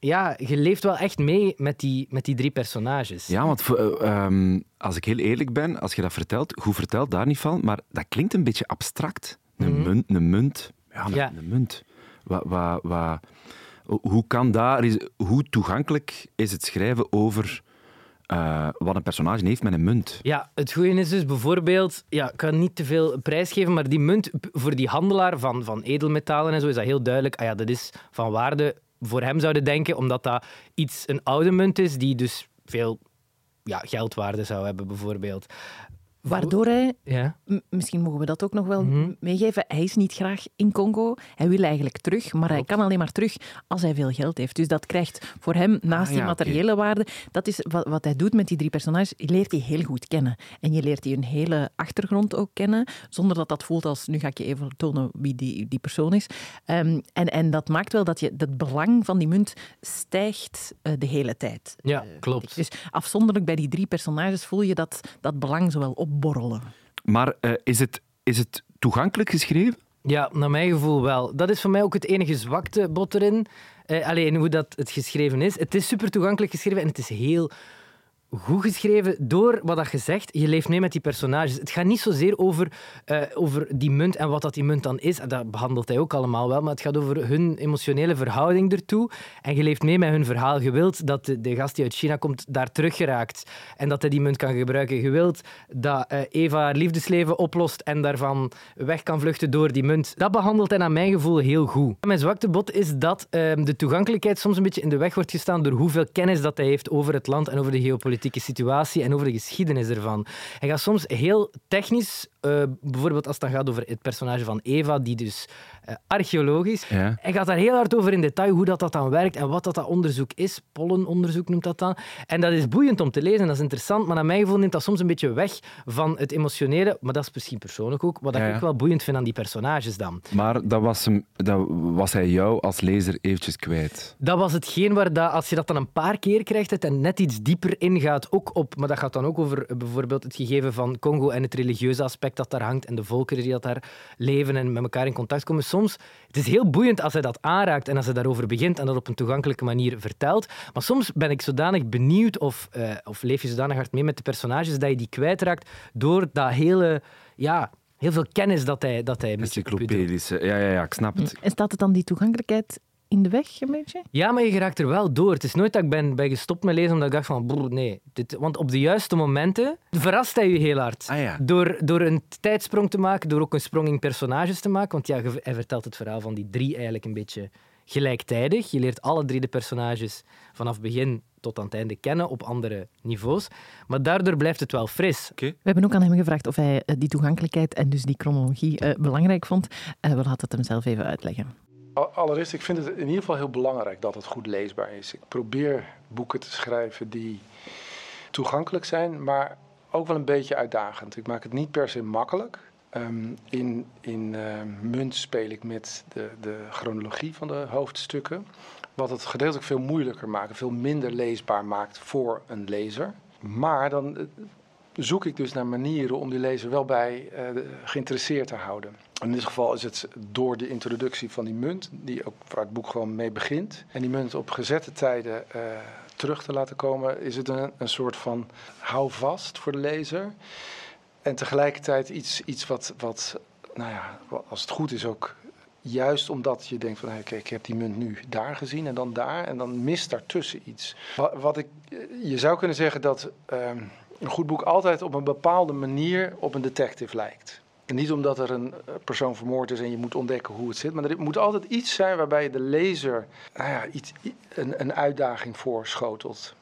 Ja, je leeft wel echt mee met die, met die drie personages. Ja, want eh, ehm, als ik heel eerlijk ben, als je dat vertelt, goed vertelt, daar niet van, maar dat klinkt een beetje abstract. Een Mhm. munt, een munt. Ja, een, Ja. een munt. Wa, wa, wa- hoe kan daar, is- hoe toegankelijk is het schrijven over eh, wat een personage heeft met een munt? Ja, het goede is dus bijvoorbeeld, ja, ik kan niet te veel prijs geven, maar die munt voor die handelaar van, van edelmetalen en zo is dat heel duidelijk. Ah ja, dat is van waarde voor hem zouden denken, omdat dat iets een oude munt is die dus veel ja, geldwaarde zou hebben, bijvoorbeeld. Waardoor hij, Ja. misschien mogen we dat ook nog wel Mhm. meegeven, hij is niet graag in Congo. Hij wil eigenlijk terug, maar hij kan alleen maar terug als hij veel geld heeft. Dus dat krijgt voor hem, naast Ah, die ja, materiële waarde, dat is wat, wat hij doet met die drie personages, je leert die heel goed kennen. En je leert die hun hele achtergrond ook kennen, zonder dat dat voelt als, nu ga ik je even tonen wie die, die persoon is. Ehm, en, en dat maakt wel dat je, dat belang van die munt stijgt eh, de hele tijd. Ja, Eh, klopt. Dus afzonderlijk bij die drie personages voel je dat, dat belang zo wel opborrelen. Maar eh, is, het, is het toegankelijk geschreven? Ja, naar mijn gevoel wel. Dat is voor mij ook het enige zwakte bot erin. Eh, alleen hoe dat het geschreven is. Het is super toegankelijk geschreven en het is heel goed geschreven door wat dat je zegt. Je leeft mee met die personages. Het gaat niet zozeer over, eh, over die munt en wat dat die munt dan is. Dat behandelt hij ook allemaal wel. Maar het gaat over hun emotionele verhouding ertoe. En je leeft mee met hun verhaal. Je wilt dat de, gast die uit China komt daar terug geraakt. En dat hij die munt kan gebruiken. Je wilt dat eh, Eva haar liefdesleven oplost en daarvan weg kan vluchten door die munt. Dat behandelt hij naar mijn gevoel heel goed. Mijn zwakte bot is dat ehm, de toegankelijkheid soms een beetje in de weg wordt gestaan door hoeveel kennis dat hij heeft over het land en over de situatie en over de geschiedenis ervan. Hij gaat soms heel technisch, uh, bijvoorbeeld als het dan gaat over het personage van Eva, die dus uh, archeologisch. Ja. Hij gaat daar heel hard over in detail hoe dat, dat dan werkt en wat dat, dat onderzoek is. Pollenonderzoek noemt dat dan. En dat is boeiend om te lezen, dat is interessant, maar naar mijn gevoel neemt dat soms een beetje weg van het emotionele, maar dat is misschien persoonlijk ook, wat Ja, ik ja. wel boeiend vind aan die personages dan. Maar dat was, hem, dat was hij jou als lezer eventjes kwijt. Dat was hetgeen waar dat, als je dat dan een paar keer krijgt het en net iets dieper ingaat, ook op, maar dat gaat dan ook over eh, bijvoorbeeld het gegeven van Congo en het religieuze aspect dat daar hangt en de volkeren die dat daar leven en met elkaar in contact komen. Soms, het is heel boeiend als hij dat aanraakt en als hij daarover begint en dat op een toegankelijke manier vertelt. Maar soms ben ik zodanig benieuwd of, eh, of leef je zodanig hard mee met de personages dat je die kwijtraakt door dat hele, ja, heel veel kennis dat hij, dat hij met. Encyclopedische. Ja, ja, ja, ik snap het. En staat het dan die toegankelijkheid in de weg, een beetje? Ja, maar je geraakt er wel door. Het is nooit dat ik ben, ben gestopt met lezen omdat ik dacht van, broer, nee. Dit, want op de juiste momenten verrast hij je heel hard. Ah ja. Door, door een tijdsprong te maken, door ook een sprong in personages te maken. Want ja, je- hij vertelt het verhaal van die drie eigenlijk een beetje gelijktijdig. Je leert alle drie de personages vanaf begin tot aan het einde kennen op andere niveaus. Maar daardoor blijft het wel fris. We hebben ook aan hem gevraagd of hij eh, die toegankelijkheid en dus die chronologie eh, belangrijk vond. Eh, we laten het hem zelf even uitleggen. Al- Allereerst, ik vind het in ieder geval heel belangrijk dat het goed leesbaar is. Ik probeer boeken te schrijven die toegankelijk zijn, maar ook wel een beetje uitdagend. Ik maak het niet per se makkelijk. Ehm, in in ehm, Munt speel ik met de, de chronologie van de hoofdstukken. Wat het gedeeltelijk veel moeilijker maakt, veel minder leesbaar maakt voor een lezer. Maar dan eh, zoek ik dus naar manieren om die lezer wel bij eh, geïnteresseerd te houden. In dit geval is het door de introductie van die munt, die ook waar het boek gewoon mee begint. En die munt op gezette tijden eh, terug te laten komen, is het een, een soort van houvast voor de lezer. En tegelijkertijd iets, iets wat, wat, nou ja, als het goed is ook juist omdat je denkt van, kijk, ik heb die munt nu daar gezien en dan daar en dan mist daartussen iets. Wat, wat ik, je zou kunnen zeggen dat ehm, een goed boek altijd op een bepaalde manier op een detective lijkt. En niet omdat er een eh, persoon vermoord is en je moet ontdekken hoe het zit, maar er moet altijd iets zijn waarbij je de lezer nou ja, iets, een, een uitdaging voorschotelt.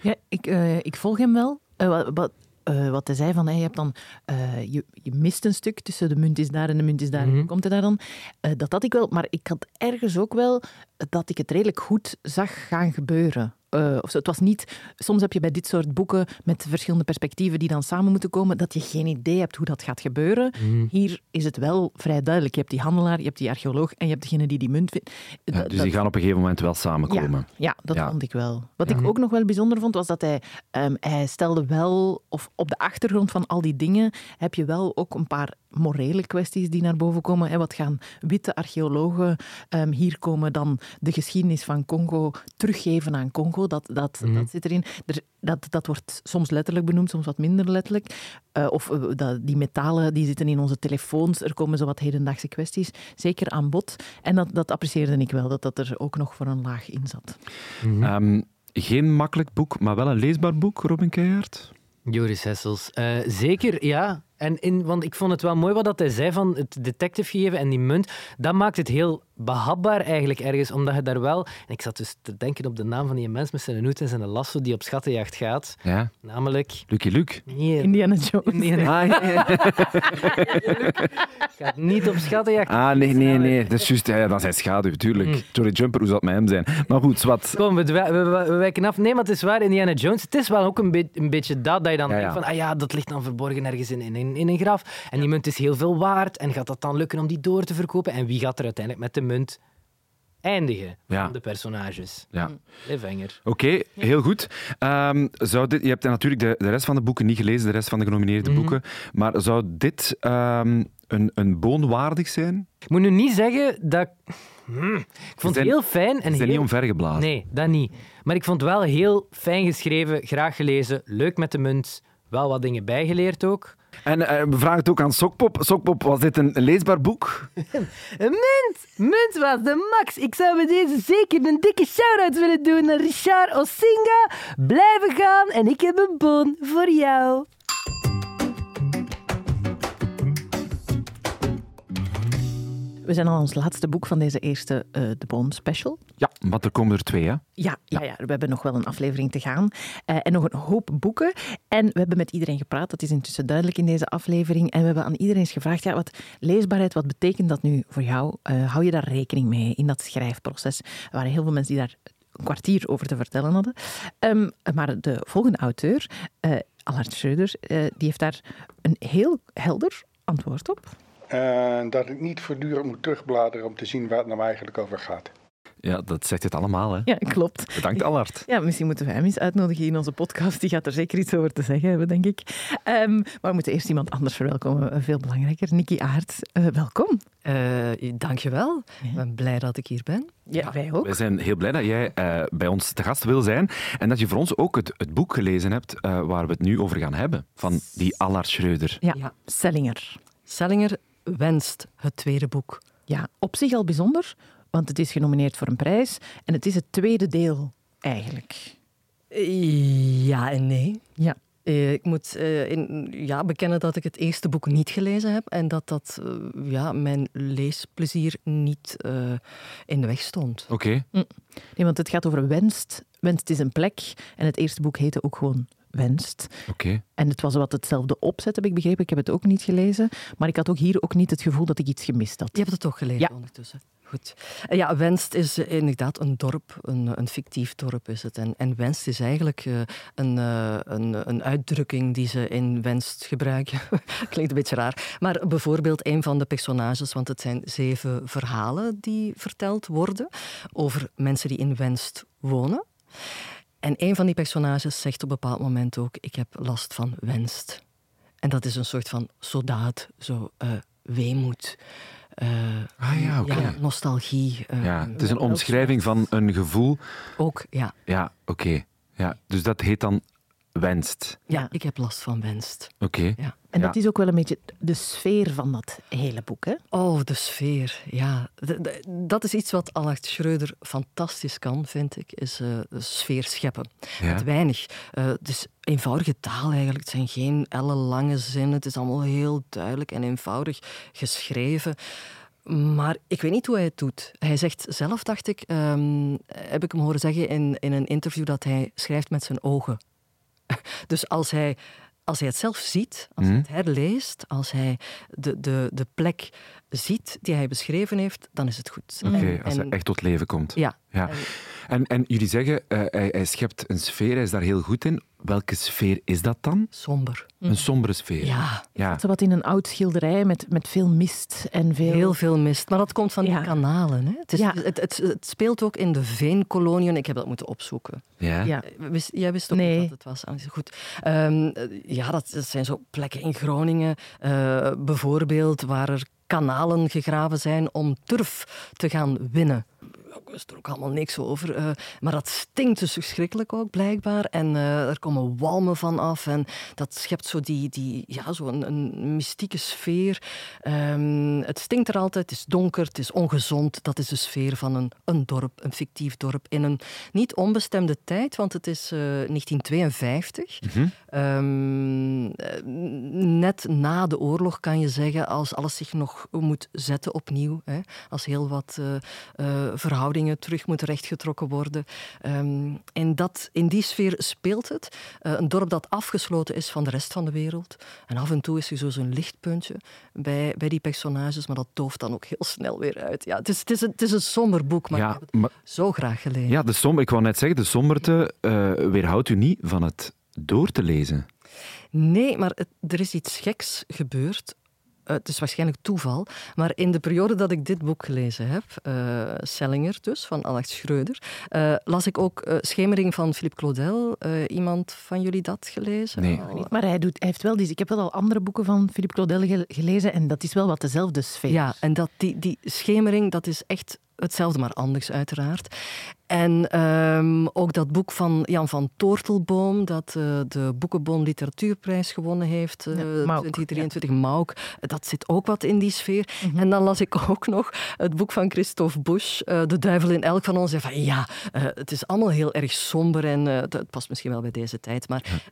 Ja, ik, eh, ik volg hem wel. Eh, wat, wat, eh, wat hij zei van, hey, je, hebt dan, eh, je, je mist een stuk tussen de munt is daar en de munt is daar. Mhm. Hoe komt hij daar dan? Eh, dat had ik wel, maar ik had ergens ook wel dat ik het redelijk goed zag gaan gebeuren. Eh, of zo. Het was niet, soms heb je bij dit soort boeken met verschillende perspectieven die dan samen moeten komen, dat je geen idee hebt hoe dat gaat gebeuren. Hier is het wel vrij duidelijk. Je hebt die handelaar, je hebt die archeoloog en je hebt degene die die munt vindt. Ja, dus dat- die gaan op een gegeven moment wel samenkomen. ja, ja, dat Ja. vond ik wel. Wat ik ook nog wel bijzonder vond, was dat hij, ehm, hij stelde wel, of op de achtergrond van al die dingen, heb je wel ook een paar morele kwesties die naar boven komen. Hè. Wat gaan witte archeologen ehm, hier komen dan de geschiedenis van Congo teruggeven aan Congo? Dat, dat, Mhm. dat zit erin. Er, dat, dat wordt soms letterlijk benoemd, soms wat minder letterlijk. Eh, of eh, dat, die metalen die zitten in onze telefoons. Er komen zo wat hedendaagse kwesties zeker aan bod. En dat, dat apprecieerde ik wel, dat dat er ook nog voor een laag in zat. Ehm, geen makkelijk boek, maar wel een leesbaar boek, Robin Keijert. Joris Hessels. Eh, zeker, ja. En in, want ik vond het wel mooi wat dat hij zei van het detective geven en die munt. Dat maakt het heel behapbaar eigenlijk ergens, omdat je daar wel... En ik zat dus te denken op de naam van die mens met zijn hoed en zijn lasso die op schattenjacht gaat. Ja, Namelijk... Lucky Luke. Nee, Indiana Jones. Indiana- Ah, ja, gaat niet op schattenjacht. ah, nee, nee, nee. Dat is juist, ja, dat is zijn schaduw, tuurlijk. Johnny Jumper, hoe zal het met hem zijn? Maar goed, wat. Kom, we, we, we- we wijken af. Nee, maar het is waar, Indiana Jones. Het is wel ook een, be- een beetje dat, dat je dan Ja, ja. denkt van, ah ja, dat ligt dan verborgen ergens in, in, in, in een graf. En die munt is heel veel waard. En gaat dat dan lukken om die door te verkopen? En wie gaat er uiteindelijk met de munt eindigen Ja. van de personages? Ja. Cliffhanger. Oké, heel goed. Ehm, zou dit, je hebt natuurlijk de, de rest van de boeken niet gelezen, de rest van de genomineerde Mhm. boeken. Maar zou dit ehm, een, een boon waardig zijn? Ik moet nu niet zeggen dat... Hmm, ik vond het heel fijn. En Ze zijn heel... niet omvergeblazen. Nee, dat niet. Maar ik vond het wel heel fijn geschreven, graag gelezen, leuk met de munt, wel wat dingen bijgeleerd ook. En eh, we vragen het ook aan Sokpop. Sokpop, was dit een leesbaar boek? Een munt! Munt was de max. Ik zou met deze zeker een dikke shout-out willen doen naar Richard Osinga. Blijven gaan en ik heb een bon voor jou. We zijn al ons laatste boek van deze eerste eh De Boon special. Ja, maar er komen er twee, hè? Ja, ja, ja, we hebben nog wel een aflevering te gaan. Eh, en nog een hoop boeken. En we hebben met iedereen gepraat. Dat is intussen duidelijk in deze aflevering. En we hebben aan iedereen eens gevraagd, ja, wat leesbaarheid, wat betekent dat nu voor jou? Eh, hou je daar rekening mee in dat schrijfproces? Er waren heel veel mensen die daar een kwartier over te vertellen hadden. Ehm, maar de volgende auteur, eh Allard Schreuder, die heeft daar een heel helder antwoord op. En dat ik niet voortdurend moet terugbladeren om te zien waar het nou eigenlijk over gaat. Ja, dat zegt het allemaal, hè? Ja, klopt. Bedankt, Allard. Ja, misschien moeten we hem eens uitnodigen in onze podcast. Die gaat er zeker iets over te zeggen hebben, denk ik. Ehm, maar we moeten eerst iemand anders verwelkomen. Eh, Veel belangrijker. Nikki Aert, eh, welkom. Uh, dankjewel. Ik ben blij dat ik hier ben. Ja, wij ook. Wij zijn heel blij dat jij uh, bij ons te gast wil zijn. En dat je voor ons ook het, het boek gelezen hebt uh, waar we het nu over gaan hebben. Van die Allard Schreuder. Ja, ja. Sellinger. Sellinger wenst het tweede boek. Ja, op zich al bijzonder, want het is genomineerd voor een prijs. En het is het tweede deel, eigenlijk. Ja en nee. Ja. Uh, ik moet uh, in, ja, bekennen dat ik het eerste boek niet gelezen heb en dat dat uh, ja, mijn leesplezier niet in de weg stond. Oké. Okay. Mm. Nee, want het gaat over Wenst. Wenst is een plek en het eerste boek heette ook gewoon Wenst. Okay. En het was wat hetzelfde opzet, heb ik begrepen. Ik heb het ook niet gelezen, maar ik had ook hier ook niet het gevoel dat ik iets gemist had. Je hebt het toch gelezen ja. ondertussen? Goed. Ja, Wenst is inderdaad een dorp, een, een fictief dorp is het. En, en Wenst is eigenlijk uh, een, een, een uitdrukking die ze in Wenst gebruiken. Klinkt een beetje raar. Maar bijvoorbeeld een van de personages, want het zijn zeven verhalen die verteld worden over mensen die in Wenst wonen. En een van die personages zegt op een bepaald moment ook: Ik heb last van Wenst. En dat is een soort van soldaat, zo uh, weemoed. Uh, ah ja, okay. ja, nostalgie. Uh, ja, het is een omschrijving van een gevoel. Ook, ja. Ja, oké. Okay. Ja, dus dat heet dan wenst. Ja, ik heb last van wenst. Oké. Okay. Ja. En dat is ook wel een beetje de sfeer van dat hele boek, hè? Oh, de sfeer, ja. De, de, dat is iets wat Allard Schreuder fantastisch kan, vind ik, is uh, de sfeer scheppen. Ja. Met weinig. Uh, het is eenvoudige taal eigenlijk. Het zijn geen ellenlange zinnen. Het is allemaal heel duidelijk en eenvoudig geschreven. Maar ik weet niet hoe hij het doet. Hij zegt zelf, dacht ik, um, heb ik hem horen zeggen in, in een interview, dat hij schrijft met zijn ogen. Dus als hij, als hij het zelf ziet, als Mhm. hij het herleest, als hij de, de, de plek ziet die hij beschreven heeft, dan is het goed. Oké, als hij echt tot leven komt. Ja. Ja. En- En, en jullie zeggen, eh, hij, hij schept een sfeer, hij is daar heel goed in. Welke sfeer is dat dan? somber. Een sombere sfeer. Ja, Ja. Zo wat in een oud schilderij met, met veel mist en veel... heel veel mist. Maar dat komt van die Ja. kanalen. Hè? Het, is, Ja. het, het, het speelt ook in de veenkoloniën. Ik heb dat moeten opzoeken. Ja. Ja. Wist, jij wist ook Nee. niet wat het was. Goed. Ehm, eh, ja, dat, dat zijn zo plekken in Groningen, eh, bijvoorbeeld, waar er kanalen gegraven zijn om turf te gaan winnen. Ik wist er ook allemaal niks over. eh, maar dat stinkt dus verschrikkelijk ook, blijkbaar. En eh, er komen walmen van af. En dat schept zo, die, die, ja, zo een, een mystieke sfeer. Ehm, het stinkt er altijd, het is donker, het is ongezond. Dat is de sfeer van een, een dorp, een fictief dorp. In een niet onbestemde tijd, want het is eh, 1952. Mhm. Ehm, eh, net na de oorlog kan je zeggen, als alles zich nog moet zetten opnieuw, hè, als heel wat eh, eh, verhoudingen terug moeten rechtgetrokken worden. Ehm, en dat, in die sfeer speelt het. Eh, een dorp dat afgesloten is van de rest van de wereld. En af en toe is er zo zo'n lichtpuntje bij, bij die personages, maar dat dooft dan ook heel snel weer uit. Ja, het, is, het, is een, het is een somber boek, maar ik heb het maar, zo graag gelezen. ja, de som, ik wou net zeggen, de somberte eh, weerhoudt u niet van het door te lezen. Nee, maar het- er is iets geks gebeurd. Eh, het is waarschijnlijk toeval, maar in de periode dat ik dit boek gelezen heb, uh, Sellinger dus, van Alex Schreuder, uh, las ik ook Schemering van Philippe Claudel. iemand van jullie dat gelezen? Nee. Oh. Maar hij, doet, hij heeft wel, die, ik heb wel al andere boeken van Philippe Claudel gelezen en dat is wel wat dezelfde sfeer. Ja, en dat, die, die schemering, dat is echt hetzelfde, maar anders uiteraard. En um, ook dat boek van Jan van Toortelboom, dat uh, de Boekenbon Literatuurprijs gewonnen heeft, uh, ja, 2023, ja. Mauk, dat zit ook wat in die sfeer. Mm -hmm. En dan las ik ook nog het boek van Christophe Busch, uh, De Duivel in Elk van ons. En van ja, het is allemaal heel erg somber en het past misschien wel bij deze tijd. Maar,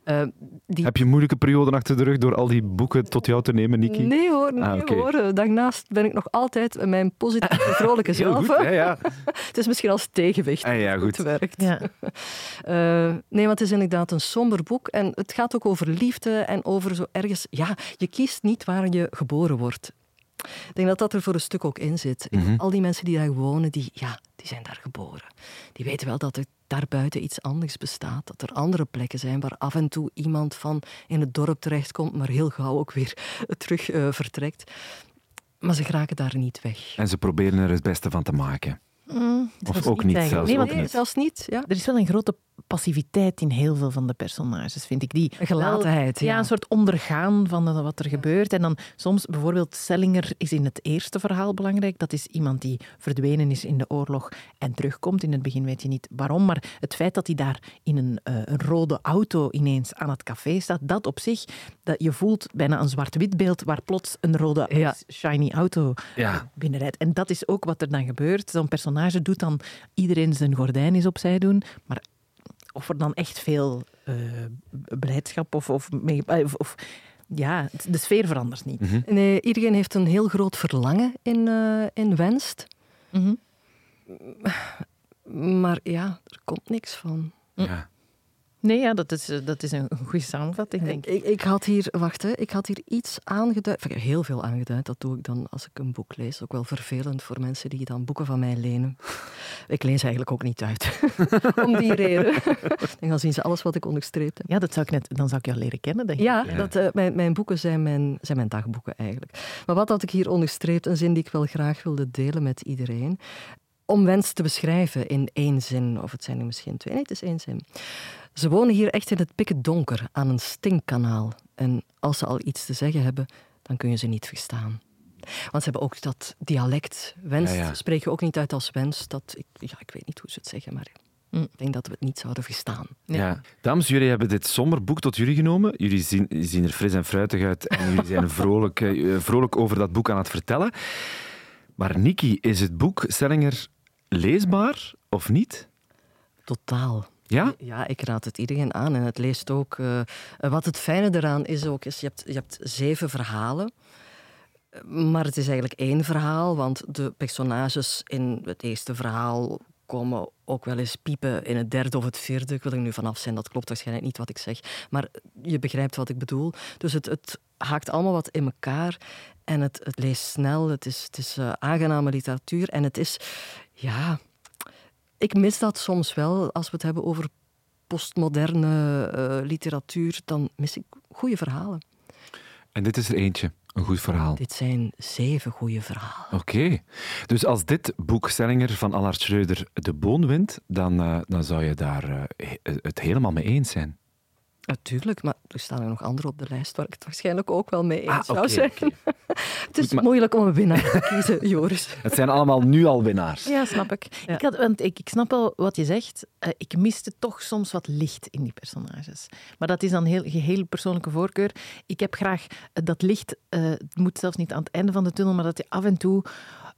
die... Heb je een moeilijke periode achter de rug door al die boeken tot jou te nemen, Niki? Nee hoor, nee ah, okay. hoor. Daarnaast ben ik nog altijd mijn positieve, vrolijke zelf. Goed, ja. het is misschien als tegenwicht. Ah, ja, goed. Het werkt. Ja. uh, nee, want het is inderdaad een somber boek. En het gaat ook over liefde en over zo ergens... Ja, je kiest niet waar je geboren wordt. Ik denk dat dat er voor een stuk ook in zit. Mm -hmm. Al die mensen die daar wonen, die, ja, die zijn daar geboren. Die weten wel dat er daarbuiten iets anders bestaat. Dat er andere plekken zijn waar af en toe iemand van in het dorp terechtkomt, maar heel gauw ook weer terug uh, vertrekt. Maar ze geraken daar niet weg. En ze proberen er het beste van te maken. Mm, of ook niet, niet zelfs, nee, ook niet. zelfs niet. Ja. Er is wel een grote passiviteit in heel veel van de personages, vind ik. Die een gelatenheid. Wel, ja. een soort ondergaan van wat er gebeurt. En dan soms, bijvoorbeeld, Sellinger is in het eerste verhaal belangrijk. Dat is iemand die verdwenen is in de oorlog en terugkomt. In het begin weet je niet waarom, maar het feit dat hij daar in een, uh, een rode auto ineens aan het café staat, dat op zich, dat je voelt bijna een zwart-wit beeld waar plots een rode ja. shiny auto ja. binnenrijdt. En dat is ook wat er dan gebeurt. Zo'n personage doet dan iedereen zijn gordijn is opzij doen, maar of er dan echt veel uh, blijdschap of, of, of, of, ja, de sfeer verandert niet. Mm -hmm. Nee, iedereen heeft een heel groot verlangen in, uh, in Wenst. Mm -hmm. Maar ja, er komt niks van. Ja. Nee, ja, dat, is, dat is een goede samenvatting, denk ik. Ik, ik had hier, wacht, hè, ik had hier iets aangeduid. Enfin, heel veel aangeduid, dat doe ik dan als ik een boek lees. Ook wel vervelend voor mensen die dan boeken van mij lenen. Ik lees eigenlijk ook niet uit. Om die reden. En dan zien ze alles wat ik onderstreept heb. Ja, dat zou ik net, dan zou ik jou leren kennen, denk ik. Ja, Dat, uh, mijn, mijn boeken zijn mijn, zijn mijn dagboeken eigenlijk. Maar wat had ik hier onderstreept, een zin die ik wel graag wilde delen met iedereen. Om wens te beschrijven in één zin, of het zijn er misschien twee, nee, het is één zin. Ze wonen hier echt in het pikken donker aan een stinkkanaal. En als ze al iets te zeggen hebben, dan kun je ze niet verstaan. Want ze hebben ook dat dialect. Wens ja, ja. spreek je ook niet uit als wens. Dat, ik, ja, ik weet niet hoe ze het zeggen, maar mm. ik denk dat we het niet zouden verstaan. Ja. Dames, jullie hebben dit somberboek tot jullie genomen. Jullie zien, zien er fris en fruitig uit en jullie zijn vrolijk, uh, vrolijk over dat boek aan het vertellen. Maar Niki, is het boek Stellinger leesbaar of niet? Totaal. Ja? Ja, ik raad het iedereen aan. En het leest ook... Uh, wat het fijne eraan is ook, is je hebt, je hebt zeven verhalen. Maar het is eigenlijk één verhaal, want de personages in het eerste verhaal komen ook wel eens piepen in het derde of het vierde. Ik wil er nu vanaf zijn, dat klopt waarschijnlijk niet wat ik zeg. Maar je begrijpt wat ik bedoel. Dus het, het haakt allemaal wat in elkaar. En het, het leest snel, het is, het is uh, aangename literatuur. En het is, ja, ik mis dat soms wel als we het hebben over postmoderne uh, literatuur. Dan mis ik goede verhalen. En dit is er eentje, een goed verhaal. Dit zijn zeven goede verhalen. Oké. Okay. Dus als dit boek Stellinger van Allard Schreuder de boon wint, dan, uh, dan zou je daar uh, het helemaal mee eens zijn. Natuurlijk, maar er staan er nog andere op de lijst waar ik het waarschijnlijk ook wel mee eens ah, zou okay, zijn. Okay. het is Goed, maar... moeilijk om een winnaar te kiezen, Joris. Het zijn allemaal nu al winnaars. Ja, snap ik. Ja. Ik, had, want ik, ik snap wel wat je zegt. Uh, ik miste toch soms wat licht in die personages. Maar dat is dan heel, geheel persoonlijke voorkeur. Ik heb graag uh, dat licht, uh, het moet zelfs niet aan het einde van de tunnel, maar dat je af en toe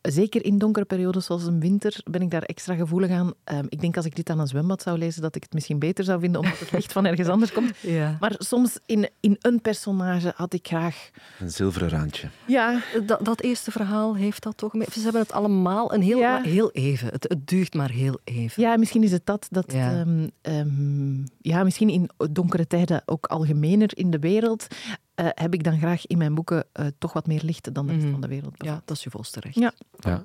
Zeker in donkere periodes zoals een winter ben ik daar extra gevoelig aan. Um, ik denk als ik dit aan een zwembad zou lezen, dat ik het misschien beter zou vinden, omdat het licht van ergens anders komt. Ja. Maar soms in, in een personage had ik graag... Een zilveren randje. Ja. Dat, dat eerste verhaal heeft dat toch... Ze hebben het allemaal een heel, ja. heel even. Het, het, duurt maar heel even. Ja, misschien is het dat. dat ja. Um, um, ja, misschien in donkere tijden ook algemener in de wereld eh, heb ik dan graag in mijn boeken eh, toch wat meer licht dan de rest Mhm. van de wereld. Ja, dat is je volste recht. Ja. Ja.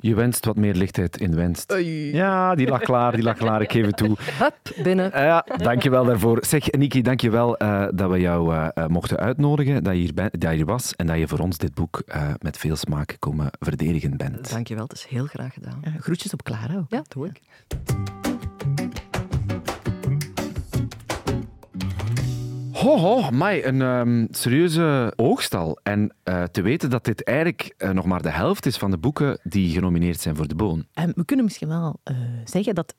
Je wenst wat meer lichtheid in wenst. Ja, die lag klaar, die lag klaar, ik geef het toe. Hup, binnen. Eh, ja, dankjewel daarvoor. Zeg, Niki, dankjewel uh, dat we jou uh, uh, mochten uitnodigen, dat je, hier ben, dat je hier was en dat je voor ons dit boek uh, met veel smaak komen verdedigen bent. Dankjewel, het is heel graag gedaan. Groetjes op Clara ook. Ja, doe ik. Ho, ho, mij, een um, serieuze oogst al. En uh, te weten dat dit eigenlijk uh, nog maar de helft is van de boeken die genomineerd zijn voor de Boon. Um, we kunnen misschien wel uh, zeggen dat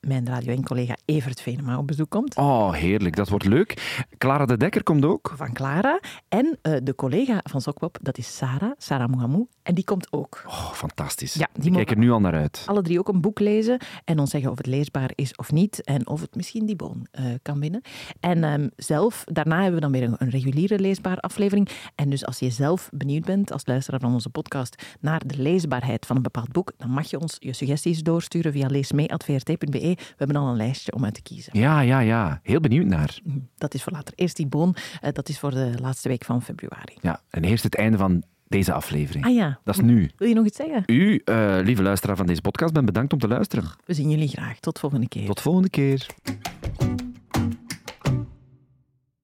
mijn Radio 1-collega Evert Venema op bezoek komt. Oh, heerlijk. Dat wordt leuk. Clara de Dekker komt ook. Van Clara. En de collega van Sokpop, dat is Sarah, Sarah Mouhamou. En die komt ook. Oh, fantastisch. Ja, die kijk er nu al naar uit. Alle drie ook een boek lezen en ons zeggen of het leesbaar is of niet. En of het misschien die boon kan winnen. En um, zelf daarna hebben we dan weer een, een reguliere leesbare aflevering. En dus als je zelf benieuwd bent, als luisteraar van onze podcast, naar de leesbaarheid van een bepaald boek, dan mag je ons je suggesties doorsturen via leesmee.vrt.be. We hebben al een lijstje om uit te kiezen. Ja, ja, ja. Heel benieuwd naar. Dat is voor later. Eerst die boon, uh, dat is voor de laatste week van februari. Ja, en eerst het einde van deze aflevering. Ah ja. Dat is nu. Wil je nog iets zeggen? U, uh, lieve luisteraar van deze podcast, ben bedankt om te luisteren. We zien jullie graag. Tot volgende keer. Tot volgende keer.